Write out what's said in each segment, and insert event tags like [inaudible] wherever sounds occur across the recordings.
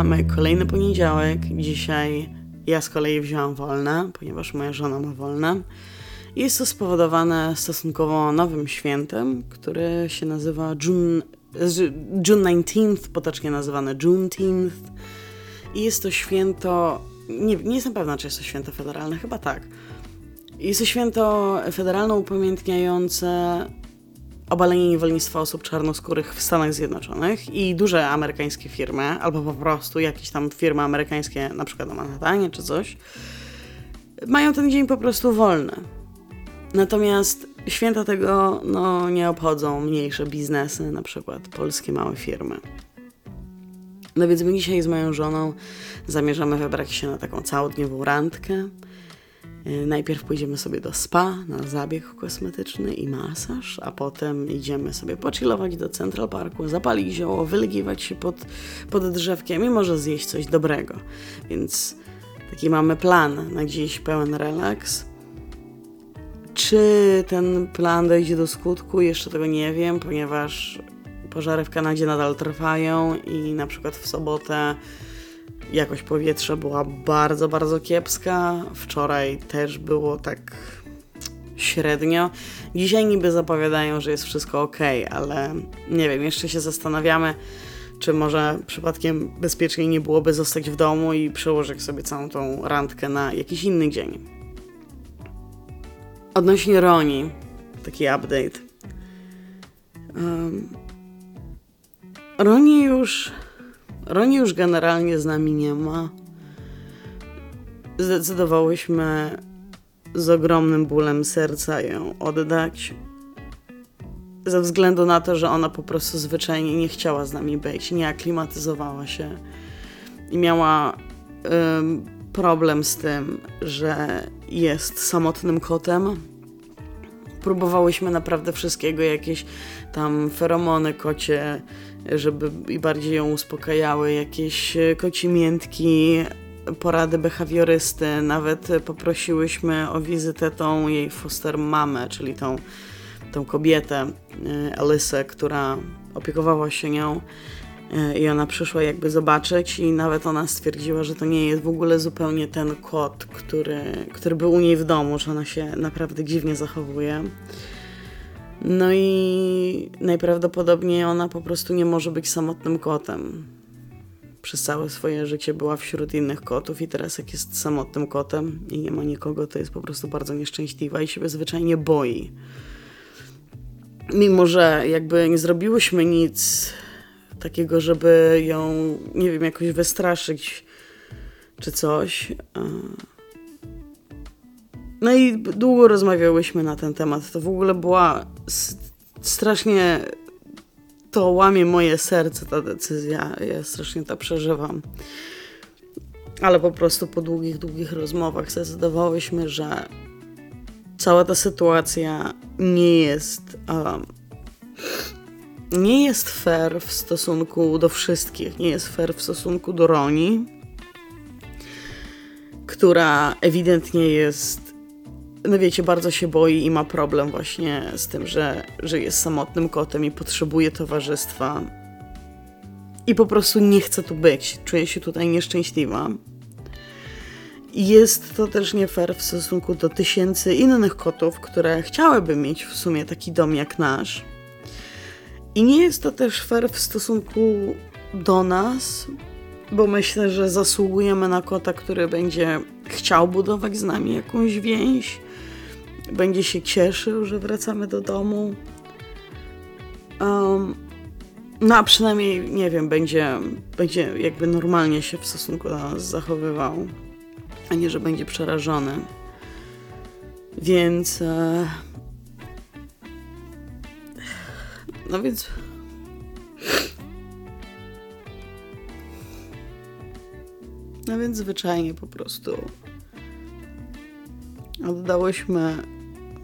Mamy kolejny poniedziałek. Dzisiaj ja z kolei wzięłam wolne, ponieważ moja żona ma wolne. Jest to spowodowane stosunkowo nowym świętem, które się nazywa June, June 19th, potocznie nazywane Juneteenth. I jest to święto, nie, nie jestem pewna, czy jest to święto federalne, chyba tak. Jest to święto federalne upamiętniające obalenie niewolnictwa osób czarnoskórych w Stanach Zjednoczonych i duże amerykańskie firmy, albo po prostu jakieś tam firmy amerykańskie, na przykład na Manhattanie czy coś, mają ten dzień po prostu wolny. Natomiast święta tego no, nie obchodzą mniejsze biznesy, na przykład polskie małe firmy. No więc my dzisiaj z moją żoną zamierzamy wybrać się na taką całodniową randkę. Y, najpierw pójdziemy sobie do spa na zabieg kosmetyczny i masaż, a potem idziemy sobie pochillować do Central Parku, zapalić zioło, wylegiwać się pod, pod drzewkiem i może zjeść coś dobrego. Więc taki mamy plan na dziś pełen relaks. Czy ten plan dojdzie do skutku? Jeszcze tego nie wiem, ponieważ pożary w Kanadzie nadal trwają i na przykład w sobotę jakość powietrza była bardzo, bardzo kiepska. Wczoraj też było tak średnio. Dzisiaj niby zapowiadają, że jest wszystko ok, ale nie wiem, jeszcze się zastanawiamy, czy może przypadkiem bezpieczniej nie byłoby zostać w domu i przełożyć sobie całą tą randkę na jakiś inny dzień. Odnośnie Roni, taki update. Um, Roni już Roni już generalnie z nami nie ma. Zdecydowałyśmy z ogromnym bólem serca ją oddać. Ze względu na to, że ona po prostu zwyczajnie nie chciała z nami być, nie aklimatyzowała się i miała problem z tym, że jest samotnym kotem. Próbowałyśmy naprawdę wszystkiego, jakieś tam feromony kocie, żeby i bardziej ją uspokajały, jakieś e, kocimiętki, porady behawiorysty, nawet poprosiłyśmy o wizytę tą jej foster mamę, czyli tą, tą kobietę, Alysę, która opiekowała się nią e, i ona przyszła jakby zobaczyć i nawet ona stwierdziła, że to nie jest w ogóle zupełnie ten kot, który, który był u niej w domu, że ona się naprawdę dziwnie zachowuje. No i najprawdopodobniej ona po prostu nie może być samotnym kotem. Przez całe swoje życie była wśród innych kotów i teraz jak jest samotnym kotem i nie ma nikogo, to jest po prostu bardzo nieszczęśliwa i siebie zwyczajnie boi. Mimo, że jakby nie zrobiłyśmy nic takiego, żeby ją, nie wiem, jakoś wystraszyć czy coś. No i długo rozmawiałyśmy na ten temat. To w ogóle była strasznie. To łamie moje serce ta decyzja. Ja strasznie to przeżywam. Ale po prostu po długich, długich rozmowach zdecydowałyśmy, że cała ta sytuacja nie jest. Um, nie jest fair w stosunku do wszystkich. Nie jest fair w stosunku do Roni, która ewidentnie jest no wiecie, bardzo się boi i ma problem właśnie z tym, że, że jest samotnym kotem i potrzebuje towarzystwa. I po prostu nie chce tu być. Czuje się tutaj nieszczęśliwa. Jest to też nie fair w stosunku do tysięcy innych kotów, które chciałyby mieć w sumie taki dom jak nasz. I nie jest to też fair w stosunku do nas, bo myślę, że zasługujemy na kota, który będzie chciał budować z nami jakąś więź, będzie się cieszył, że wracamy do domu. Um, no a przynajmniej, nie wiem, będzie, będzie jakby normalnie się w stosunku do nas zachowywał, a nie, że będzie przerażony. Więc. E, no więc. No więc zwyczajnie po prostu oddałyśmy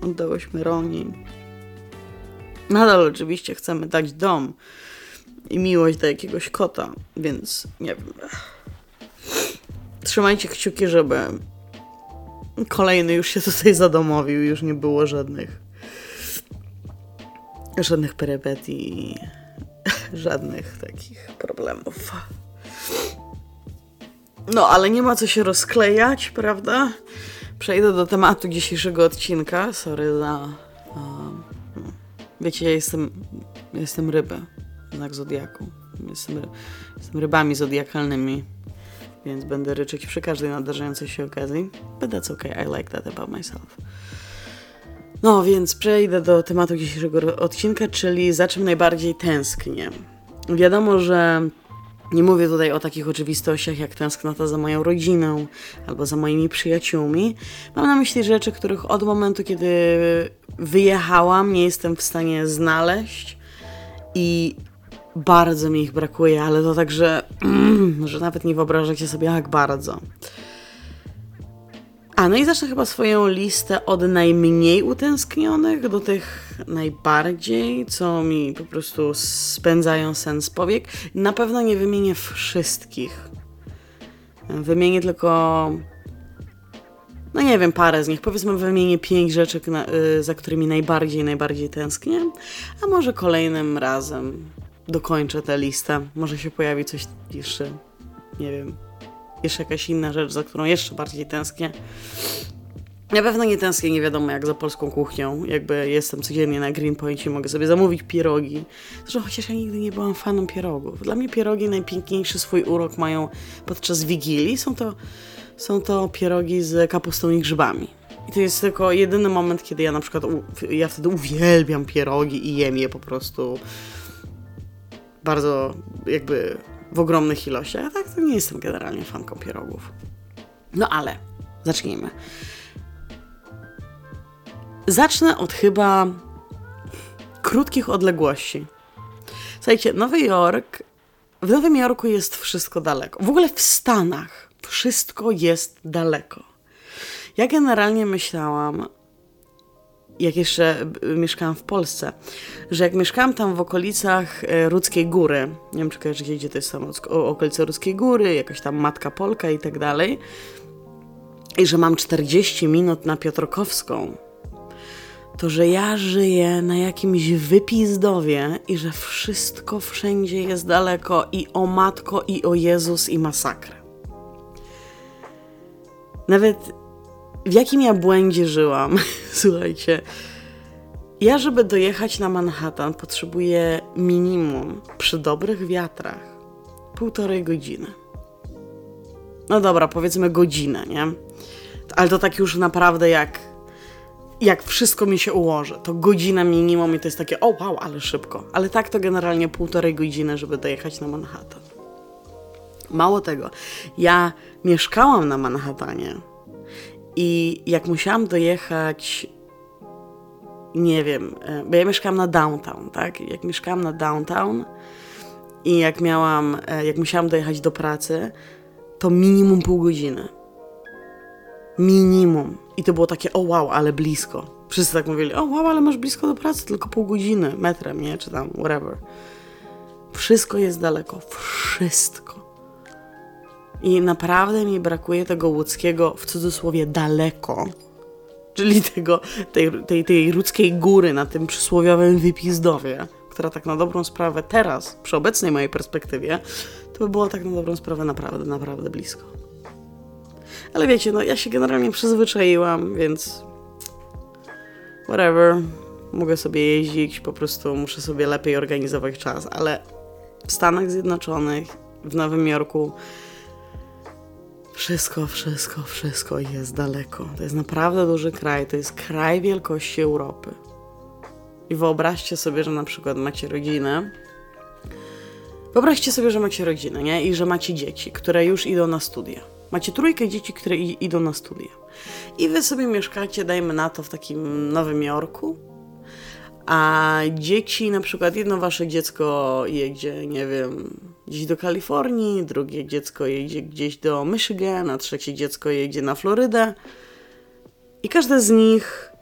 oddałyśmy Roni. Nadal oczywiście chcemy dać dom i miłość do jakiegoś kota, więc nie wiem. Trzymajcie kciuki, żeby kolejny już się tutaj zadomowił, już nie było żadnych żadnych perypetii żadnych takich problemów. No, ale nie ma co się rozklejać, prawda? Przejdę do tematu dzisiejszego odcinka. Sorry za. Um, wiecie, ja jestem, jestem rybę, znak zodiaku. Jestem, jestem rybami zodiakalnymi, więc będę ryczeć przy każdej nadarzającej się okazji. But that's okay, I like that about myself. No więc przejdę do tematu dzisiejszego odcinka, czyli za czym najbardziej tęsknię. Wiadomo, że nie mówię tutaj o takich oczywistościach jak tęsknota za moją rodziną albo za moimi przyjaciółmi. Mam na myśli rzeczy, których od momentu, kiedy wyjechałam, nie jestem w stanie znaleźć i bardzo mi ich brakuje, ale to tak, że, mm, [clears throat] że nawet nie wyobrażacie sobie, jak bardzo. A no i zacznę chyba swoją listę od najmniej utęsknionych do tych najbardziej, co mi po prostu spędzają sens powiek. Na pewno nie wymienię wszystkich. Wymienię tylko. No nie wiem, parę z nich. Powiedzmy, wymienię pięć rzeczy, y, za którymi najbardziej, najbardziej tęsknię. A może kolejnym razem dokończę tę listę. Może się pojawi coś jeszcze, nie wiem, jeszcze jakaś inna rzecz, za którą jeszcze bardziej tęsknię. Na pewno nie tęsknię, nie wiadomo jak za polską kuchnią. Jakby jestem codziennie na Greenpointie, mogę sobie zamówić pierogi. Zresztą chociaż ja nigdy nie byłam fanem pierogów. Dla mnie pierogi najpiękniejszy swój urok mają podczas Wigilii. Są to, są to pierogi z kapustą i grzybami. I to jest tylko jedyny moment, kiedy ja na przykład, ja wtedy uwielbiam pierogi i jem je po prostu bardzo jakby w ogromnych ilościach. Ja tak to nie jestem generalnie fanką pierogów. No ale zacznijmy. Zacznę od chyba krótkich odległości. Słuchajcie, Nowy Jork. W Nowym Jorku jest wszystko daleko. W ogóle w Stanach wszystko jest daleko. Ja generalnie myślałam, jak jeszcze mieszkałam w Polsce, że jak mieszkałam tam w okolicach e, Rudzkiej Góry, nie wiem czy kojarzycie, gdzie to jest tam okolice Rudzkiej Góry, jakaś tam Matka Polka i tak dalej, i że mam 40 minut na Piotrkowską, to że ja żyję na jakimś wypizdowie i że wszystko wszędzie jest daleko i o matko, i o Jezus, i masakrę. Nawet w jakim ja błędzie żyłam? [laughs] Słuchajcie. Ja, żeby dojechać na Manhattan, potrzebuję minimum przy dobrych wiatrach półtorej godziny. No dobra, powiedzmy godzinę, nie? Ale to tak już naprawdę jak, jak wszystko mi się ułoży. To godzina minimum i to jest takie, o wow, ale szybko. Ale tak to generalnie półtorej godziny, żeby dojechać na Manhattan. Mało tego, ja mieszkałam na Manhattanie i jak musiałam dojechać, nie wiem, e, bo ja mieszkałam na downtown, tak? Jak mieszkałam na downtown i jak miałam, e, jak musiałam dojechać do pracy, to minimum pół godziny. Minimum. I to było takie, o wow, ale blisko. Wszyscy tak mówili, o wow, ale masz blisko do pracy, tylko pół godziny, metrem, nie? Czy tam, whatever. Wszystko jest daleko. Wszystko. I naprawdę mi brakuje tego łódzkiego, w cudzysłowie, daleko. Czyli tego, tej, tej, tej ludzkiej góry na tym przysłowiowym wypizdowie, która tak na dobrą sprawę teraz, przy obecnej mojej perspektywie, to by było tak na dobrą sprawę naprawdę, naprawdę blisko. Ale wiecie, no ja się generalnie przyzwyczaiłam, więc whatever. Mogę sobie jeździć, po prostu muszę sobie lepiej organizować czas, ale w Stanach Zjednoczonych, w Nowym Jorku wszystko, wszystko, wszystko jest daleko. To jest naprawdę duży kraj. To jest kraj wielkości Europy. I wyobraźcie sobie, że na przykład macie rodzinę. Wyobraźcie sobie, że macie rodzinę, nie? I że macie dzieci, które już idą na studia. Macie trójkę dzieci, które idą na studia. I wy sobie mieszkacie, dajmy na to, w takim Nowym Jorku, a dzieci, na przykład jedno wasze dziecko jedzie, nie wiem, gdzieś do Kalifornii, drugie dziecko jedzie gdzieś do Michigan, a trzecie dziecko jedzie na Florydę. I każde z nich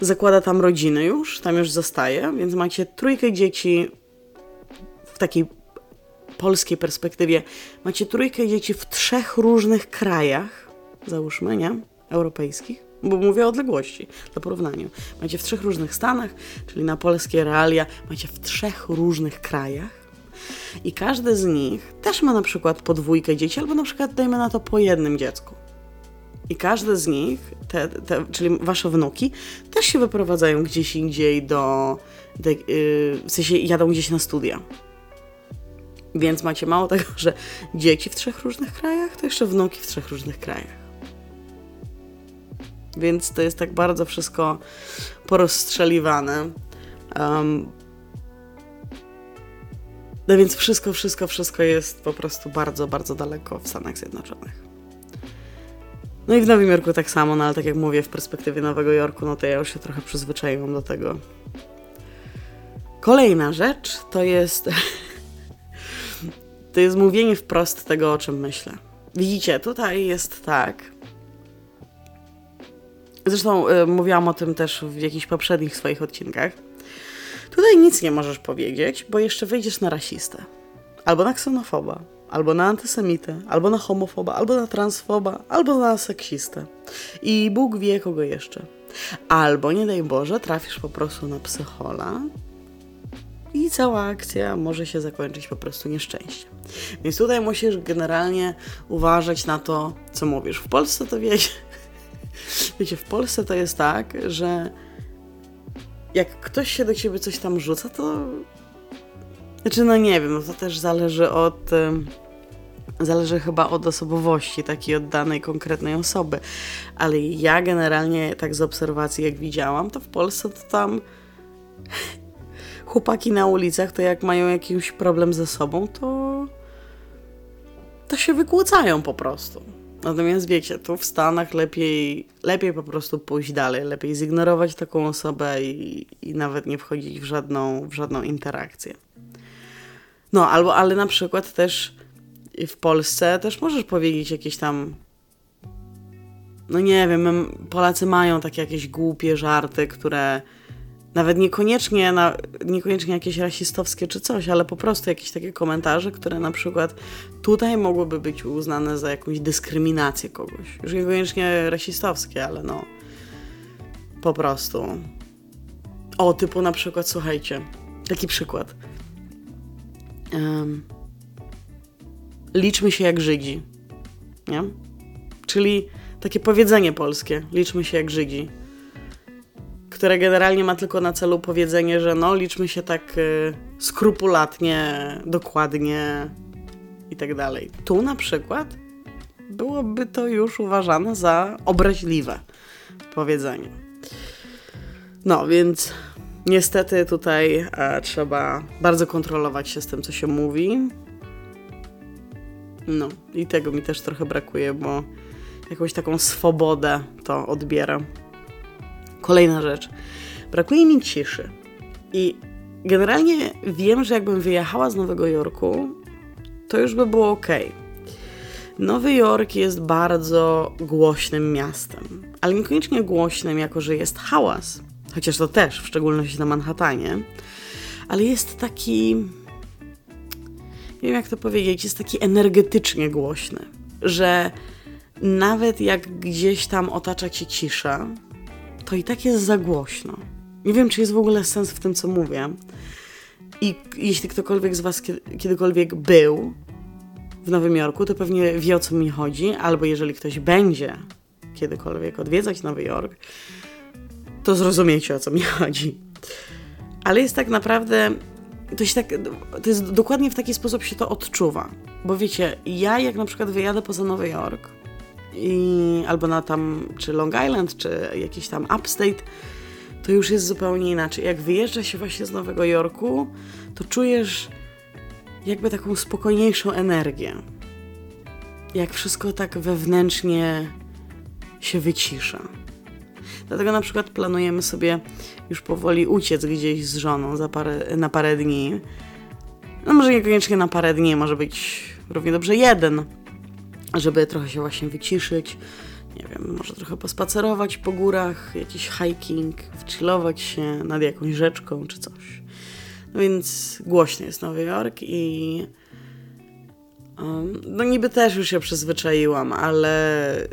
zakłada tam rodzinę już, tam już zostaje, więc macie trójkę dzieci w takiej polskiej perspektywie. Macie trójkę dzieci w trzech różnych krajach, załóżmy, nie? Europejskich bo mówię o odległości, dla porównania. Macie w trzech różnych stanach, czyli na polskie realia, macie w trzech różnych krajach. I każdy z nich też ma na przykład podwójkę dzieci, albo na przykład dajmy na to po jednym dziecku. I każdy z nich, te, te, czyli wasze wnuki, też się wyprowadzają gdzieś indziej do. do yy, w sensie jadą gdzieś na studia. Więc macie mało tego, że dzieci w trzech różnych krajach, to jeszcze wnuki w trzech różnych krajach. Więc to jest tak bardzo wszystko porozstrzeliwane. Um, no więc wszystko, wszystko, wszystko jest po prostu bardzo, bardzo daleko w Stanach Zjednoczonych. No i w Nowym Jorku tak samo, no ale tak jak mówię, w perspektywie Nowego Jorku, no to ja już się trochę przyzwyczaiłam do tego. Kolejna rzecz to jest. [laughs] to jest mówienie wprost tego, o czym myślę. Widzicie, tutaj jest tak. Zresztą y, mówiłam o tym też w jakichś poprzednich swoich odcinkach. Tutaj nic nie możesz powiedzieć, bo jeszcze wyjdziesz na rasistę, albo na ksenofoba, albo na antysemitę, albo na homofoba, albo na transfoba, albo na seksistę. I Bóg wie kogo jeszcze. Albo, nie daj Boże, trafisz po prostu na psychola i cała akcja może się zakończyć po prostu nieszczęściem. Więc tutaj musisz generalnie uważać na to, co mówisz. W Polsce to wiecie, wiecie, w Polsce to jest tak, że jak ktoś się do ciebie coś tam rzuca, to znaczy, no nie wiem, no to też zależy od zależy chyba od osobowości takiej od danej konkretnej osoby. Ale ja generalnie tak z obserwacji, jak widziałam, to w Polsce to tam [laughs] chłopaki na ulicach, to jak mają jakiś problem ze sobą, to to się wykłócają po prostu. Natomiast wiecie, tu w Stanach lepiej, lepiej po prostu pójść dalej, lepiej zignorować taką osobę i, i nawet nie wchodzić w żadną, w żadną interakcję. No, albo, ale na przykład też w Polsce też możesz powiedzieć jakieś tam. No nie wiem, Polacy mają takie jakieś głupie żarty, które nawet niekoniecznie, na, niekoniecznie jakieś rasistowskie czy coś, ale po prostu jakieś takie komentarze, które na przykład tutaj mogłyby być uznane za jakąś dyskryminację kogoś. Już niekoniecznie rasistowskie, ale no po prostu. O, typu na przykład, słuchajcie, taki przykład. Um, liczmy się jak Żydzi. Nie? Czyli takie powiedzenie polskie, liczmy się jak Żydzi które generalnie ma tylko na celu powiedzenie, że no, liczmy się tak y, skrupulatnie, dokładnie i tak dalej. Tu na przykład byłoby to już uważane za obraźliwe powiedzenie. No, więc niestety tutaj e, trzeba bardzo kontrolować się z tym, co się mówi. No, i tego mi też trochę brakuje, bo jakąś taką swobodę to odbieram. Kolejna rzecz. Brakuje mi ciszy. I generalnie wiem, że jakbym wyjechała z Nowego Jorku, to już by było ok. Nowy Jork jest bardzo głośnym miastem, ale niekoniecznie głośnym, jako że jest hałas, chociaż to też, w szczególności na Manhattanie, ale jest taki. Nie wiem, jak to powiedzieć, jest taki energetycznie głośny, że nawet jak gdzieś tam otacza cię cisza, to i tak jest za głośno. Nie wiem, czy jest w ogóle sens w tym, co mówię. I jeśli ktokolwiek z Was kiedykolwiek był w Nowym Jorku, to pewnie wie o co mi chodzi, albo jeżeli ktoś będzie kiedykolwiek odwiedzać Nowy Jork, to zrozumiecie o co mi [laughs] chodzi. Ale jest tak naprawdę. To, się tak, to jest dokładnie w taki sposób się to odczuwa. Bo wiecie, ja jak na przykład wyjadę poza Nowy Jork, i, albo na tam, czy Long Island, czy jakiś tam Upstate, to już jest zupełnie inaczej. Jak wyjeżdża się właśnie z Nowego Jorku, to czujesz jakby taką spokojniejszą energię. Jak wszystko tak wewnętrznie się wycisza. Dlatego na przykład planujemy sobie już powoli uciec gdzieś z żoną parę, na parę dni. No może niekoniecznie na parę dni, może być równie dobrze jeden żeby trochę się właśnie wyciszyć, nie wiem, może trochę pospacerować po górach, jakiś hiking, wchillować się nad jakąś rzeczką czy coś. No więc głośny jest Nowy Jork i no niby też już się przyzwyczaiłam, ale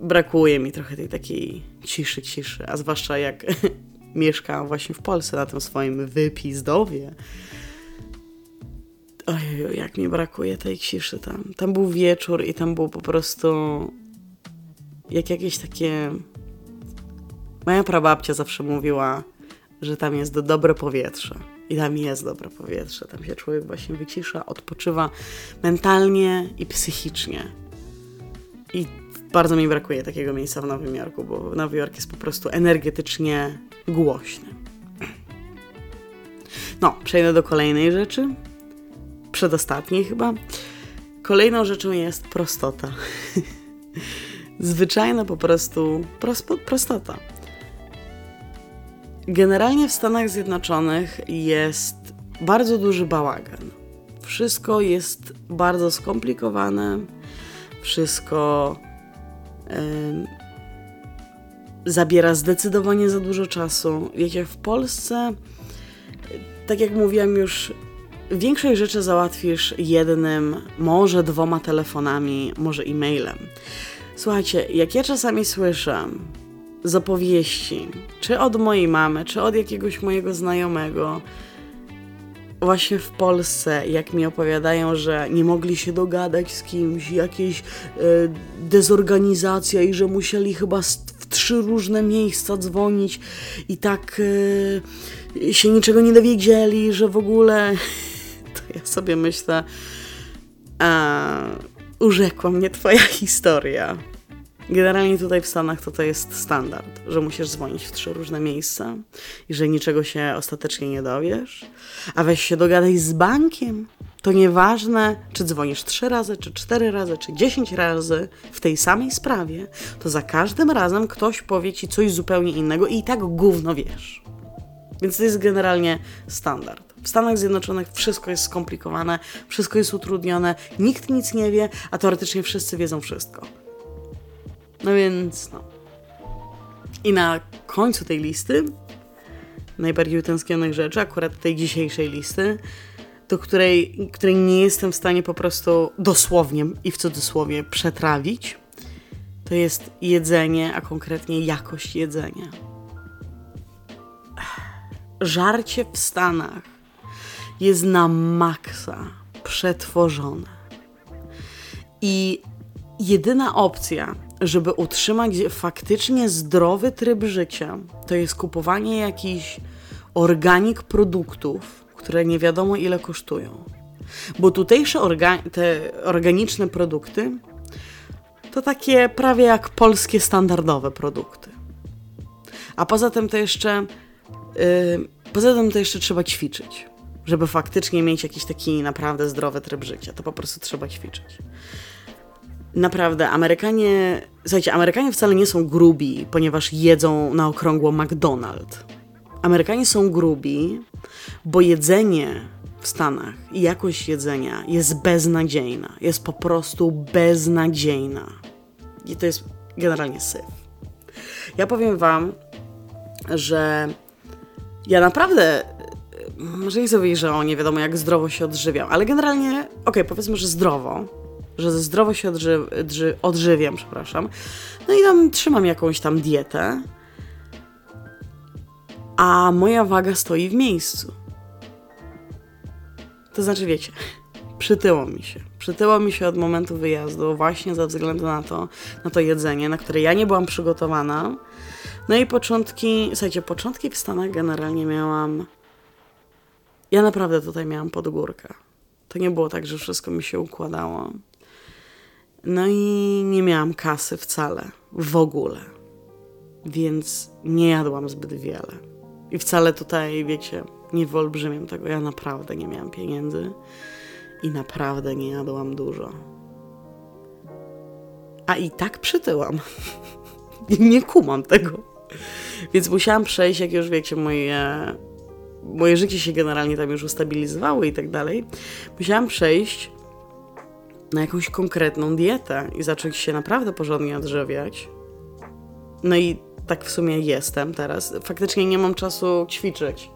brakuje mi trochę tej takiej ciszy, ciszy, a zwłaszcza jak [laughs] mieszkam właśnie w Polsce na tym swoim wypizdowie. Ojej, jak mi brakuje tej ciszy tam. Tam był wieczór i tam było po prostu jak jakieś takie... Moja prababcia zawsze mówiła, że tam jest dobre powietrze. I tam jest dobre powietrze. Tam się człowiek właśnie wycisza, odpoczywa mentalnie i psychicznie. I bardzo mi brakuje takiego miejsca w Nowym Jorku, bo Nowy Jork jest po prostu energetycznie głośny. No, przejdę do kolejnej rzeczy. Przedostatniej chyba. Kolejną rzeczą jest prostota. [laughs] Zwyczajna po prostu prostota. Generalnie w Stanach Zjednoczonych jest bardzo duży bałagan. Wszystko jest bardzo skomplikowane, wszystko zabiera zdecydowanie za dużo czasu. Wiecie, w Polsce, tak jak mówiłam już, większość rzeczy załatwisz jednym, może dwoma telefonami, może e-mailem. Słuchajcie, jak ja czasami słyszę z opowieści, czy od mojej mamy, czy od jakiegoś mojego znajomego, właśnie w Polsce, jak mi opowiadają, że nie mogli się dogadać z kimś, jakieś e, dezorganizacja i że musieli chyba w trzy różne miejsca dzwonić i tak e, się niczego nie dowiedzieli, że w ogóle ja sobie myślę, a, urzekła mnie twoja historia. Generalnie tutaj w Stanach to to jest standard, że musisz dzwonić w trzy różne miejsca i że niczego się ostatecznie nie dowiesz. A weź się dogadaj z bankiem. To nieważne, czy dzwonisz trzy razy, czy cztery razy, czy dziesięć razy w tej samej sprawie, to za każdym razem ktoś powie ci coś zupełnie innego i i tak gówno wiesz. Więc to jest generalnie standard. W Stanach Zjednoczonych wszystko jest skomplikowane, wszystko jest utrudnione, nikt nic nie wie, a teoretycznie wszyscy wiedzą wszystko. No więc, no. I na końcu tej listy, najbardziej utęsknionych rzeczy, akurat tej dzisiejszej listy, do której, której nie jestem w stanie po prostu dosłownie i w cudzysłowie przetrawić, to jest jedzenie, a konkretnie jakość jedzenia. Żarcie w Stanach jest na maksa przetworzone. I jedyna opcja, żeby utrzymać faktycznie zdrowy tryb życia, to jest kupowanie jakichś organik produktów, które nie wiadomo ile kosztują. Bo tutejsze orga te organiczne produkty to takie prawie jak polskie standardowe produkty. A poza tym to jeszcze yy, poza tym to jeszcze trzeba ćwiczyć. Żeby faktycznie mieć jakiś taki naprawdę zdrowy tryb życia, to po prostu trzeba ćwiczyć. Naprawdę, Amerykanie. Słuchajcie, Amerykanie wcale nie są grubi, ponieważ jedzą na okrągło McDonald's. Amerykanie są grubi, bo jedzenie w Stanach i jakość jedzenia jest beznadziejna. Jest po prostu beznadziejna. I to jest generalnie syf. Ja powiem Wam, że ja naprawdę. Może sobie, że o nie wiadomo jak zdrowo się odżywiam, ale generalnie, okej, okay, powiedzmy, że zdrowo że zdrowo się odży odży odżywiam, przepraszam. No i tam trzymam jakąś tam dietę, a moja waga stoi w miejscu. To znaczy, wiecie, przytyło mi się. Przytyło mi się od momentu wyjazdu, właśnie ze względu na to, na to jedzenie, na które ja nie byłam przygotowana. No i początki, słuchajcie, początki w Stanach generalnie miałam. Ja naprawdę tutaj miałam pod górkę. To nie było tak, że wszystko mi się układało. No i nie miałam kasy wcale, w ogóle. Więc nie jadłam zbyt wiele. I wcale tutaj, wiecie, nie wyolbrzymiam tego. Ja naprawdę nie miałam pieniędzy i naprawdę nie jadłam dużo. A i tak przytyłam. [laughs] nie kumam tego. Więc musiałam przejść, jak już wiecie, moje, moje życie się generalnie tam już ustabilizowało i tak dalej. Musiałam przejść na jakąś konkretną dietę i zacząć się naprawdę porządnie odżywiać. No i tak w sumie jestem teraz. Faktycznie nie mam czasu ćwiczyć.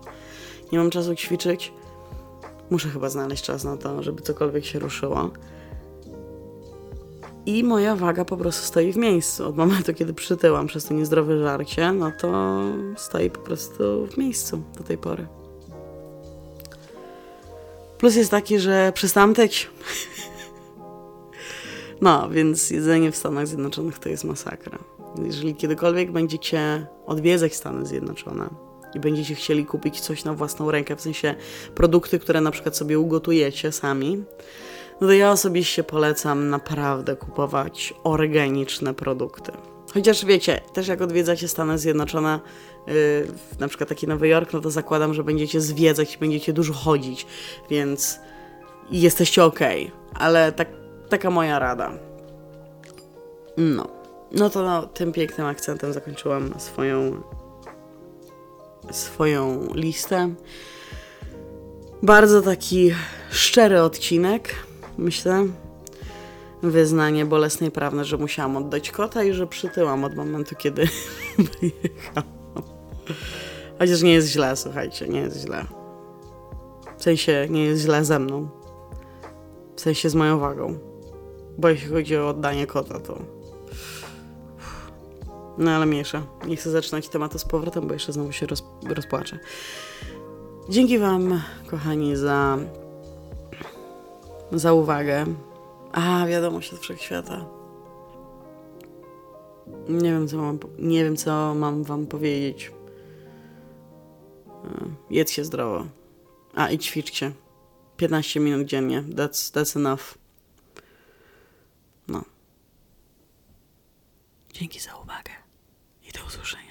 Nie mam czasu ćwiczyć. Muszę chyba znaleźć czas na to, żeby cokolwiek się ruszyło. I moja waga po prostu stoi w miejscu. Od momentu, kiedy przytyłam przez to niezdrowe żarcie, no to stoi po prostu w miejscu do tej pory. Plus jest taki, że przestałam tyć. [laughs] No, więc jedzenie w Stanach Zjednoczonych to jest masakra. Jeżeli kiedykolwiek będziecie odwiedzać Stany Zjednoczone i będziecie chcieli kupić coś na własną rękę, w sensie produkty, które na przykład sobie ugotujecie sami, no to ja osobiście polecam naprawdę kupować organiczne produkty. Chociaż wiecie, też jak odwiedzacie Stany Zjednoczone, yy, na przykład taki Nowy Jork, no to zakładam, że będziecie zwiedzać, będziecie dużo chodzić, więc jesteście ok. Ale tak, taka moja rada. No. No to no, tym pięknym akcentem zakończyłam swoją swoją listę. Bardzo taki szczery odcinek, myślę. Wyznanie bolesnej prawny, że musiałam oddać kota i że przytyłam od momentu, kiedy [laughs] wyjechałam. Chociaż nie jest źle, słuchajcie, nie jest źle. W sensie nie jest źle ze mną. W sensie z moją wagą. Bo jeśli chodzi o oddanie kota, to no ale mniejsza. Nie chcę zaczynać tematu z powrotem, bo jeszcze znowu się roz, rozpłaczę. Dzięki Wam, kochani, za, za uwagę. A, wiadomość od wszechświata. Nie wiem, co mam, nie wiem, co mam Wam powiedzieć. Jedzcie zdrowo. A, i ćwiczcie. 15 minut dziennie. That's, that's enough. No. Dzięki za uwagę i do usłyszenia.